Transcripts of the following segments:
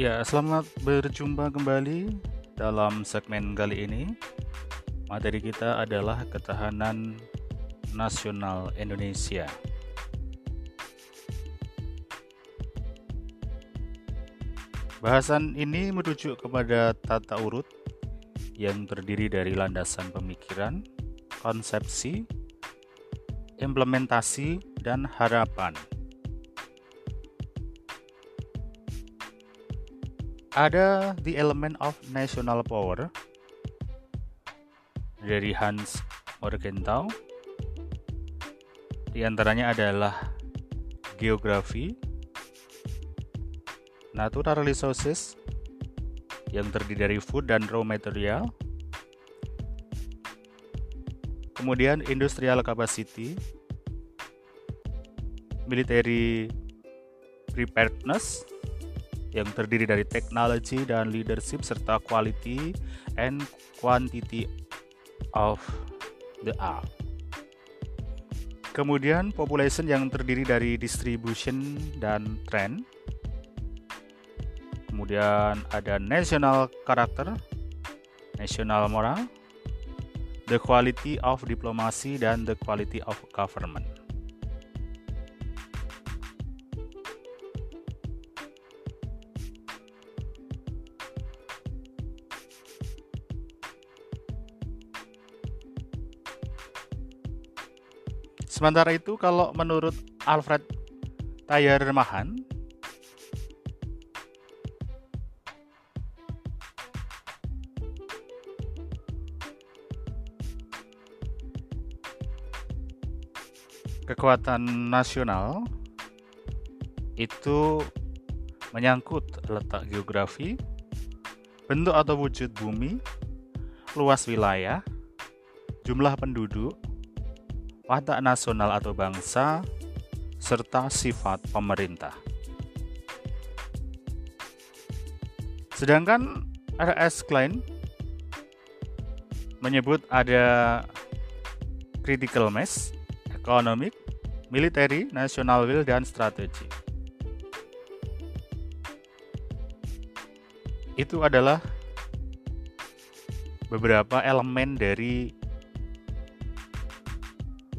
Ya, selamat berjumpa kembali dalam segmen kali ini. Materi kita adalah ketahanan nasional Indonesia. Bahasan ini merujuk kepada tata urut yang terdiri dari landasan pemikiran, konsepsi, implementasi, dan harapan. Ada The Element of National Power dari Hans Morgenthau. Di antaranya adalah geografi, natural resources yang terdiri dari food dan raw material, kemudian industrial capacity, military preparedness, yang terdiri dari teknologi dan leadership serta quality and quantity of the art. Kemudian population yang terdiri dari distribution dan trend. Kemudian ada national character, national moral, the quality of diplomacy dan the quality of government. Sementara itu kalau menurut Alfred Thayer Mahan kekuatan nasional itu menyangkut letak geografi, bentuk atau wujud bumi, luas wilayah, jumlah penduduk, watak nasional atau bangsa, serta sifat pemerintah. Sedangkan R.S. Klein menyebut ada critical mass, economic, military, national will, dan strategi. Itu adalah beberapa elemen dari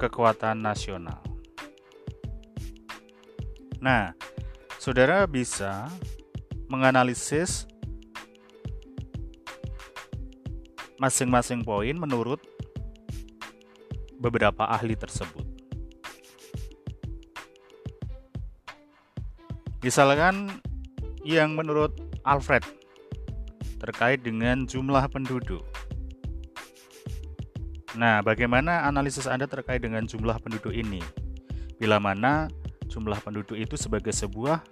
kekuatan nasional. Nah, saudara bisa menganalisis masing-masing poin menurut beberapa ahli tersebut. Misalkan yang menurut Alfred terkait dengan jumlah penduduk. Nah, bagaimana analisis Anda terkait dengan jumlah penduduk ini? Bila mana jumlah penduduk itu sebagai sebuah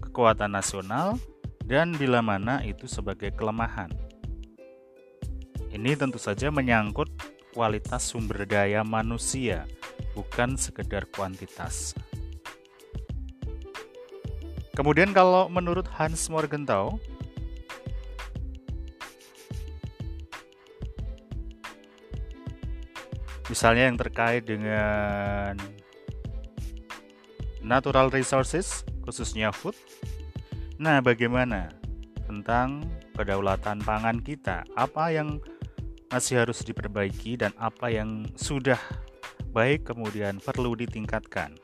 kekuatan nasional dan bila mana itu sebagai kelemahan. Ini tentu saja menyangkut kualitas sumber daya manusia, bukan sekedar kuantitas. Kemudian kalau menurut Hans Morgenthau, misalnya yang terkait dengan natural resources, khususnya food. Nah, bagaimana tentang kedaulatan pangan kita? Apa yang masih harus diperbaiki dan apa yang sudah baik kemudian perlu ditingkatkan?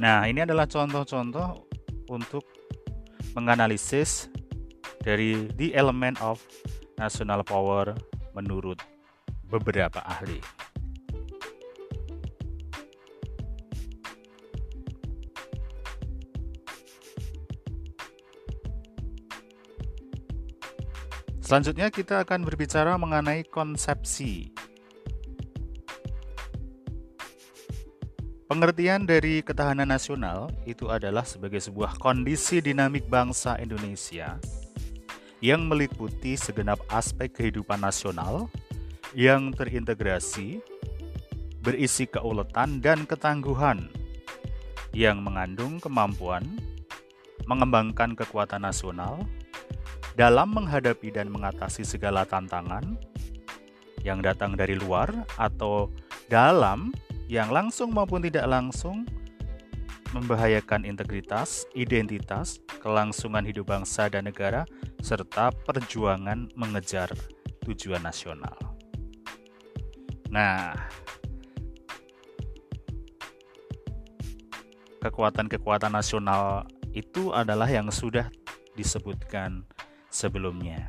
Nah, ini adalah contoh-contoh untuk menganalisis dari the element of national power menurut beberapa ahli. Selanjutnya kita akan berbicara mengenai konsepsi. Pengertian dari ketahanan nasional itu adalah sebagai sebuah kondisi dinamik bangsa Indonesia yang meliputi segenap aspek kehidupan nasional yang terintegrasi, berisi keuletan dan ketangguhan, yang mengandung kemampuan mengembangkan kekuatan nasional dalam menghadapi dan mengatasi segala tantangan yang datang dari luar atau dalam yang langsung maupun tidak langsung membahayakan integritas, identitas, kelangsungan hidup bangsa dan negara, serta perjuangan mengejar tujuan nasional. Nah, kekuatan-kekuatan nasional itu adalah yang sudah disebutkan sebelumnya.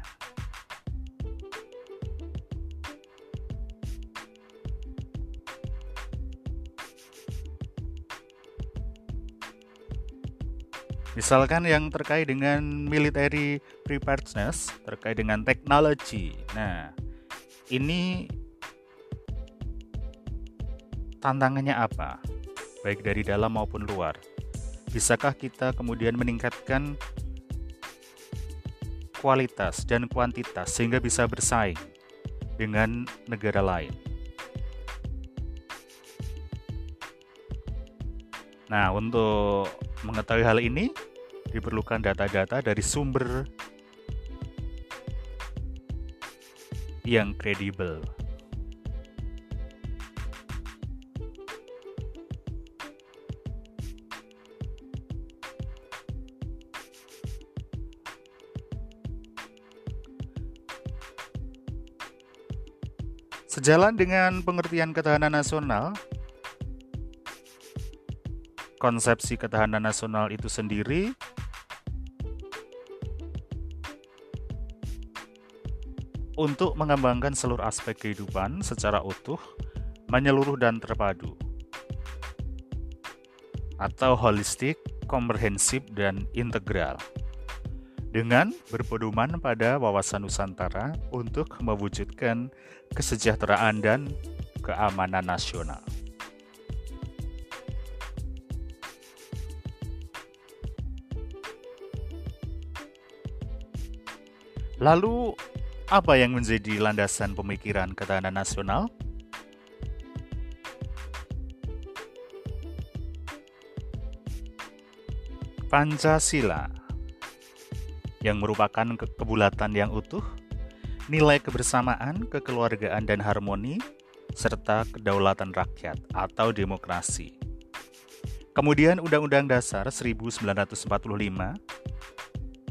Misalkan yang terkait dengan military preparedness, terkait dengan teknologi. Nah, ini tantangannya apa? Baik dari dalam maupun luar. Bisakah kita kemudian meningkatkan kualitas dan kuantitas sehingga bisa bersaing dengan negara lain? Nah, untuk mengetahui hal ini, diperlukan data-data dari sumber yang kredibel. Sejalan dengan pengertian ketahanan nasional, konsepsi ketahanan nasional itu sendiri untuk mengembangkan seluruh aspek kehidupan secara utuh, menyeluruh dan terpadu atau holistik, komprehensif dan integral dengan berpedoman pada wawasan Nusantara untuk mewujudkan kesejahteraan dan keamanan nasional. Lalu, apa yang menjadi landasan pemikiran ketahanan nasional? Pancasila yang merupakan ke kebulatan yang utuh, nilai kebersamaan, kekeluargaan, dan harmoni, serta kedaulatan rakyat atau demokrasi. Kemudian Undang-Undang Dasar 1945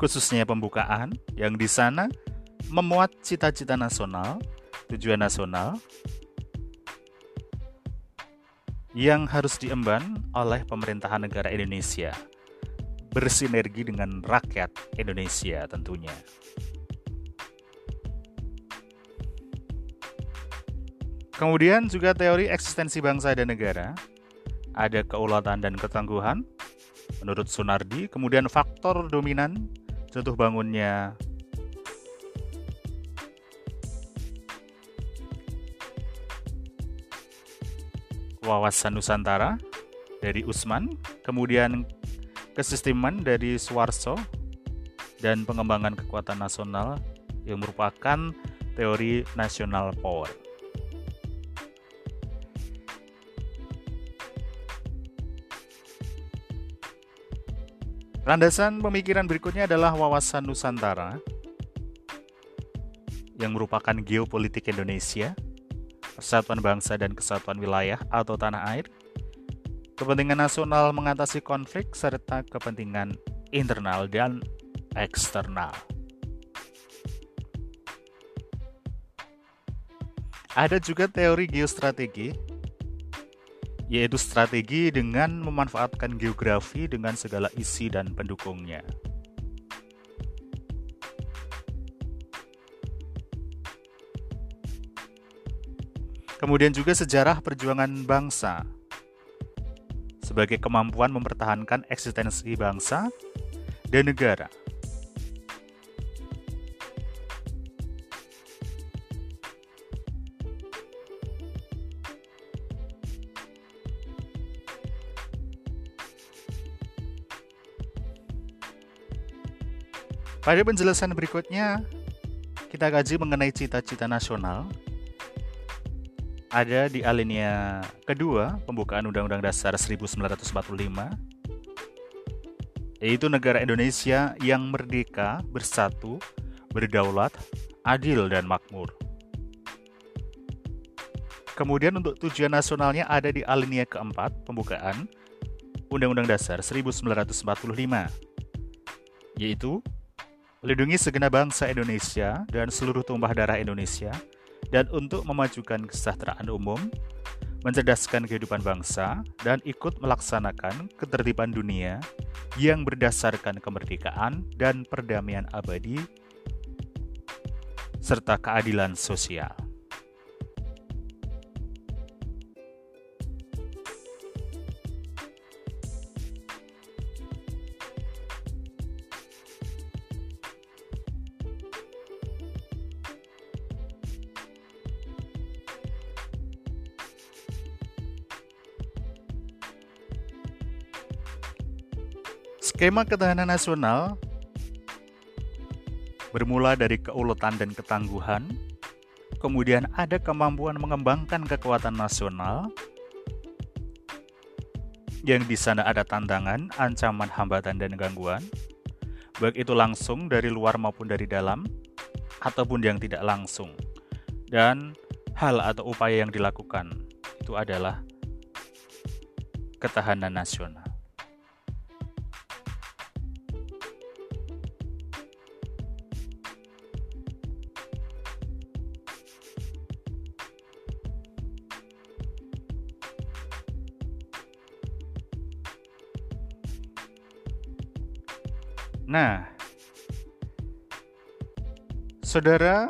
khususnya pembukaan yang di sana memuat cita-cita nasional, tujuan nasional yang harus diemban oleh pemerintahan negara Indonesia bersinergi dengan rakyat Indonesia tentunya. Kemudian juga teori eksistensi bangsa dan negara, ada keulatan dan ketangguhan, menurut Sunardi, kemudian faktor dominan jatuh bangunnya. Wawasan Nusantara dari Usman, kemudian kesisteman dari Suwarso, dan pengembangan kekuatan nasional yang merupakan teori national power. Landasan pemikiran berikutnya adalah wawasan Nusantara yang merupakan geopolitik Indonesia, persatuan bangsa dan kesatuan wilayah atau tanah air, kepentingan nasional mengatasi konflik, serta kepentingan internal dan eksternal. Ada juga teori geostrategi yaitu strategi dengan memanfaatkan geografi dengan segala isi dan pendukungnya. Kemudian juga sejarah perjuangan bangsa sebagai kemampuan mempertahankan eksistensi bangsa dan negara Pada penjelasan berikutnya, kita kaji mengenai cita-cita nasional. Ada di alinea kedua pembukaan Undang-Undang Dasar 1945, yaitu negara Indonesia yang merdeka, bersatu, berdaulat, adil, dan makmur. Kemudian untuk tujuan nasionalnya ada di alinea keempat pembukaan Undang-Undang Dasar 1945, yaitu melindungi segenap bangsa Indonesia dan seluruh tumpah darah Indonesia, dan untuk memajukan kesejahteraan umum, mencerdaskan kehidupan bangsa, dan ikut melaksanakan ketertiban dunia yang berdasarkan kemerdekaan dan perdamaian abadi, serta keadilan sosial. Skema ketahanan nasional bermula dari keuletan dan ketangguhan, kemudian ada kemampuan mengembangkan kekuatan nasional, yang di sana ada tantangan, ancaman, hambatan, dan gangguan, baik itu langsung dari luar maupun dari dalam, ataupun yang tidak langsung. Dan hal atau upaya yang dilakukan itu adalah ketahanan nasional. Nah, saudara,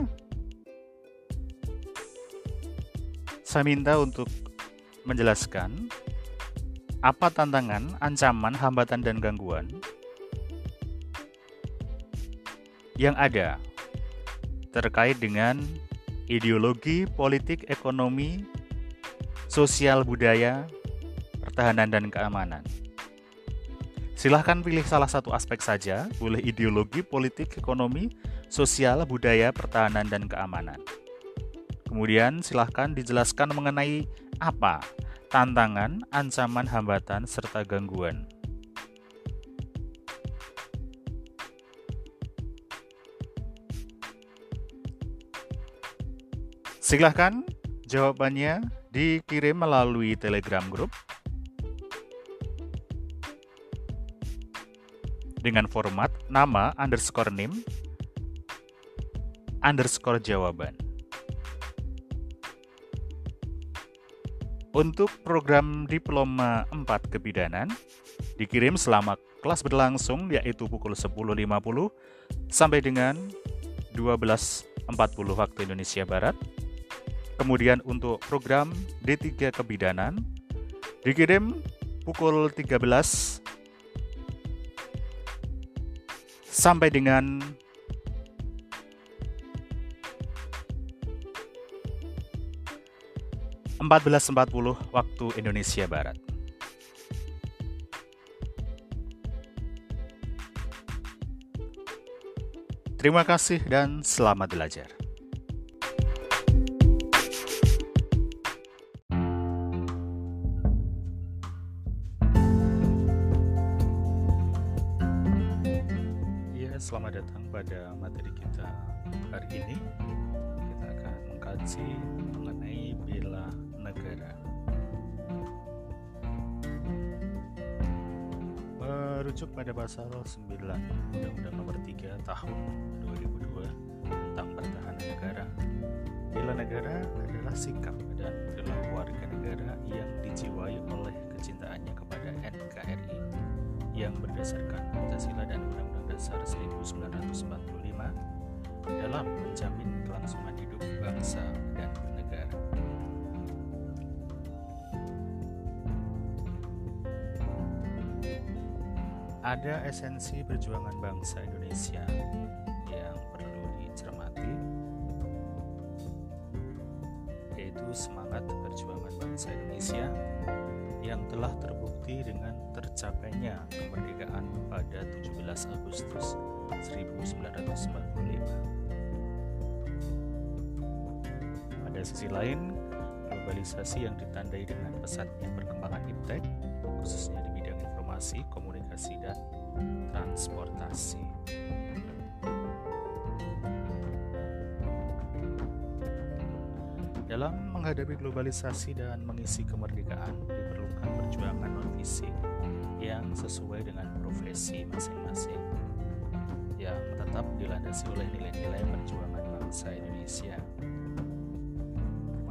saya minta untuk menjelaskan apa tantangan, ancaman, hambatan, dan gangguan yang ada terkait dengan ideologi, politik, ekonomi, sosial, budaya, pertahanan, dan keamanan. Silahkan pilih salah satu aspek saja, boleh ideologi, politik, ekonomi, sosial, budaya, pertahanan, dan keamanan. Kemudian silahkan dijelaskan mengenai apa tantangan, ancaman, hambatan, serta gangguan. Silahkan jawabannya dikirim melalui Telegram Group dengan format nama underscore name underscore jawaban. Untuk program Diploma 4 Kebidanan, dikirim selama kelas berlangsung yaitu pukul 10.50 sampai dengan 12.40 waktu Indonesia Barat. Kemudian untuk program D3 Kebidanan, dikirim pukul 13 sampai dengan empat belas empat puluh waktu Indonesia Barat. Terima kasih dan selamat belajar. Selamat datang pada materi kita hari ini. Kita akan mengkaji mengenai bela negara. Merujuk pada pasal 9 Undang-Undang Nomor 3 Tahun 2002 tentang pertahanan negara. Bela negara adalah sikap dan perilaku warga negara yang dijiwai oleh kecintaannya kepada NKRI yang berdasarkan Pancasila dan Undang-Undang Dasar 1945 dalam menjamin kelangsungan hidup bangsa dan negara. Ada esensi perjuangan bangsa Indonesia yang perlu dicermati, yaitu semangat perjuangan bangsa Indonesia yang telah terbukti dengan tercapainya kemerdekaan pada 17 Agustus 1945. Pada sisi lain, globalisasi yang ditandai dengan pesatnya perkembangan iptek, khususnya di bidang informasi, komunikasi, dan transportasi. Dalam menghadapi globalisasi dan mengisi kemerdekaan diperlukan perjuangan non fisik yang sesuai dengan profesi masing-masing yang tetap dilandasi oleh nilai-nilai perjuangan bangsa Indonesia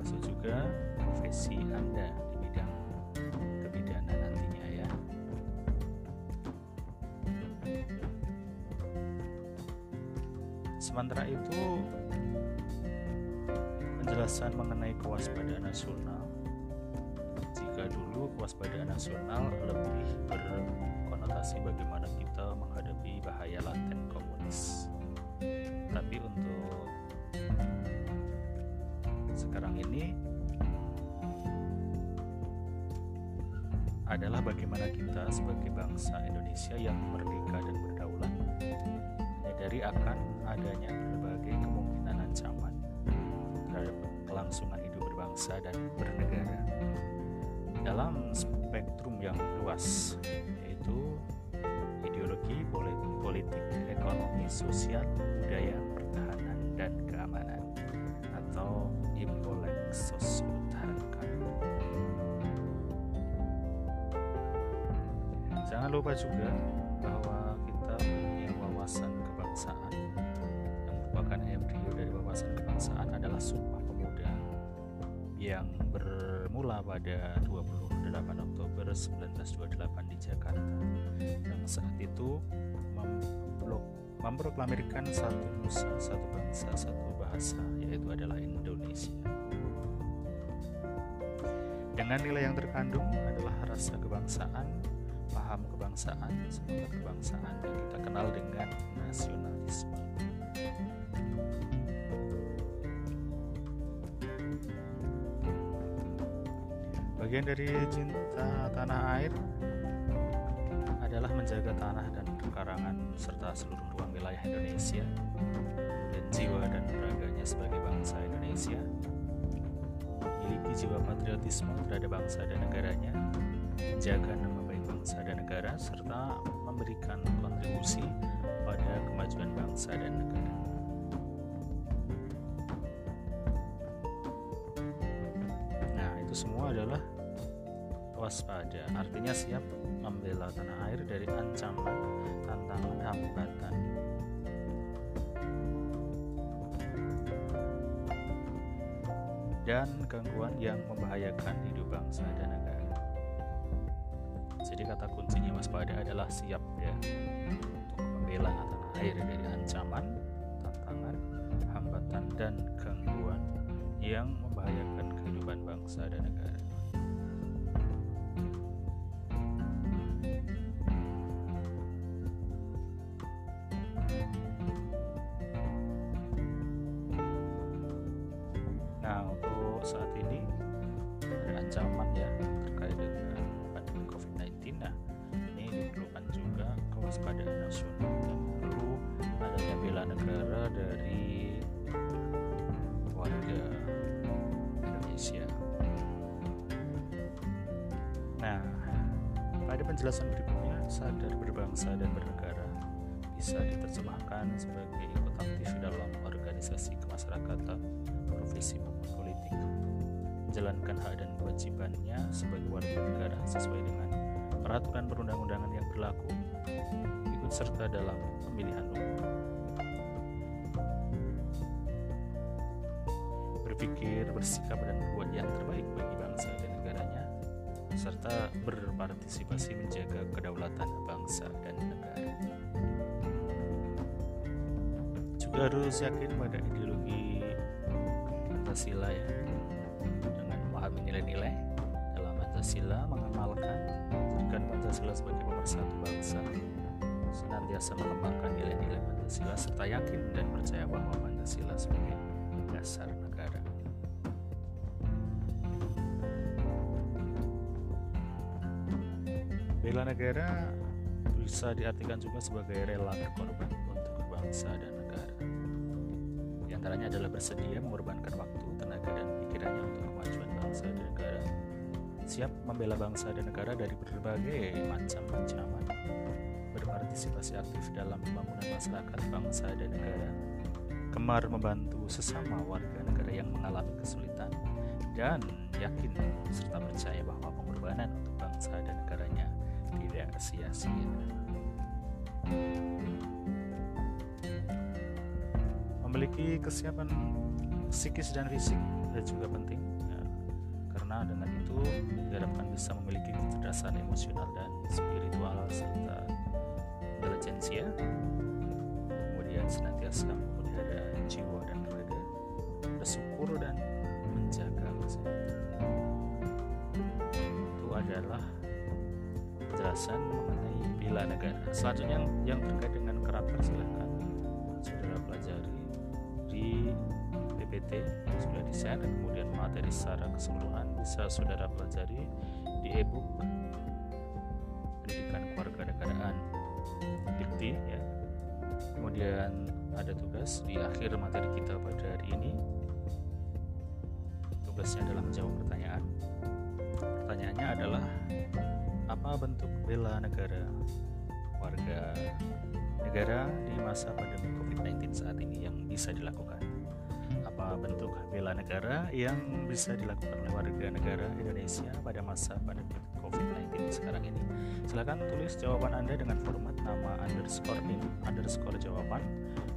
termasuk juga profesi Anda di bidang kebidanan nantinya ya. Sementara itu penjelasan mengenai kewaspadaan nasional. Jika dulu kewaspadaan nasional lebih berkonotasi bagaimana kita menghadapi bahaya laten komunis. Tapi untuk sekarang ini adalah bagaimana kita sebagai bangsa Indonesia yang merdeka dan berdaulat. Menyadari akan adanya berbagai kemungkinan kelangsungan hidup berbangsa dan bernegara. Dalam spektrum yang luas yaitu ideologi, politik, ekonomi, sosial, budaya, pertahanan, dan keamanan atau Impolek Sosutharkan. Jangan lupa juga bahwa kita punya wawasan kebangsaan. Yang merupakan embrio dari wawasan kebangsaan adalah Sumpah yang bermula pada 28 Oktober 1928 di Jakarta yang saat itu memproklamirkan satu nusa, satu bangsa, satu bahasa yaitu adalah Indonesia. Dengan nilai yang terkandung adalah rasa kebangsaan, paham kebangsaan, semangat kebangsaan yang kita kenal dengan nasionalisme. Bagian dari cinta tanah air adalah menjaga tanah dan perkarangan serta seluruh ruang wilayah Indonesia dan jiwa dan raganya sebagai bangsa Indonesia. Memiliki jiwa patriotisme terhadap bangsa dan negaranya menjaga nama baik bangsa dan negara serta memberikan kontribusi pada kemajuan bangsa dan negara. Nah itu semua adalah waspada artinya siap membela tanah air dari ancaman, tantangan, hambatan. dan gangguan yang membahayakan hidup bangsa dan negara. Jadi kata kuncinya waspada adalah siap ya untuk membela tanah air dari ancaman, tantangan, hambatan dan gangguan yang membahayakan kehidupan bangsa dan negara. Negara dari warga Indonesia. Nah, pada penjelasan berikutnya, sadar berbangsa dan bernegara bisa diterjemahkan sebagai ikut aktif dalam organisasi kemasyarakatan, profesi maupun politik menjalankan hak dan kewajibannya sebagai warga negara sesuai dengan peraturan perundang-undangan yang berlaku, ikut serta dalam pemilihan umum. Bersikap, dan berbuat yang terbaik bagi bangsa dan negaranya, serta berpartisipasi menjaga kedaulatan bangsa dan negara. Juga harus yakin pada ideologi Pancasila ya, memahami nilai-nilai dalam Pancasila mengamalkan menjadikan Pancasila sebagai pemersatu bangsa senantiasa mengembangkan nilai-nilai Pancasila serta yakin dan percaya bahwa Pancasila sebagai dasar negara. Bela negara bisa diartikan juga sebagai rela berkorban untuk bangsa dan negara. Di antaranya adalah bersedia mengorbankan waktu, tenaga, dan pikirannya untuk kemajuan bangsa dan negara, siap membela bangsa dan negara dari berbagai macam ancaman, berpartisipasi aktif dalam pembangunan masyarakat bangsa dan negara, gemar membantu sesama warga negara yang mengalami kesulitan, dan yakin serta percaya bahwa pengorbanan untuk bangsa dan negaranya tidak sia-sia. Memiliki kesiapan psikis dan fisik juga penting ya, karena dengan itu diharapkan bisa memiliki kecerdasan emosional dan spiritual serta intelijensia. Kemudian senantiasa memelihara jiwa dan raga bersyukur dan menjaga kesehatan. Itu adalah penjelasan mengenai bila negara. Selanjutnya yang, yang terkait dengan karakter silahkan saudara pelajari di PPT sudah di share dan kemudian materi secara keseluruhan bisa saudara pelajari di ebook pendidikan keluarga negaraan dikti ya. Kemudian ada tugas di akhir materi kita pada hari ini. Tugasnya adalah menjawab pertanyaan. Pertanyaannya adalah apa bentuk bela negara warga negara di masa pandemi COVID-19 saat ini yang bisa dilakukan apa bentuk bela negara yang bisa dilakukan oleh warga negara Indonesia pada masa pandemi COVID-19 sekarang ini. Silahkan tulis jawaban Anda dengan format nama underscore in underscore jawaban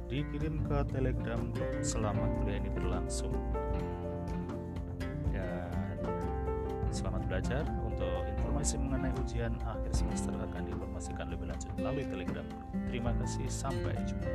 dikirim ke telegram grup selama kuliah ini berlangsung. Dan selamat belajar informasi mengenai ujian akhir semester akan diinformasikan lebih lanjut melalui telegram. Terima kasih, sampai jumpa.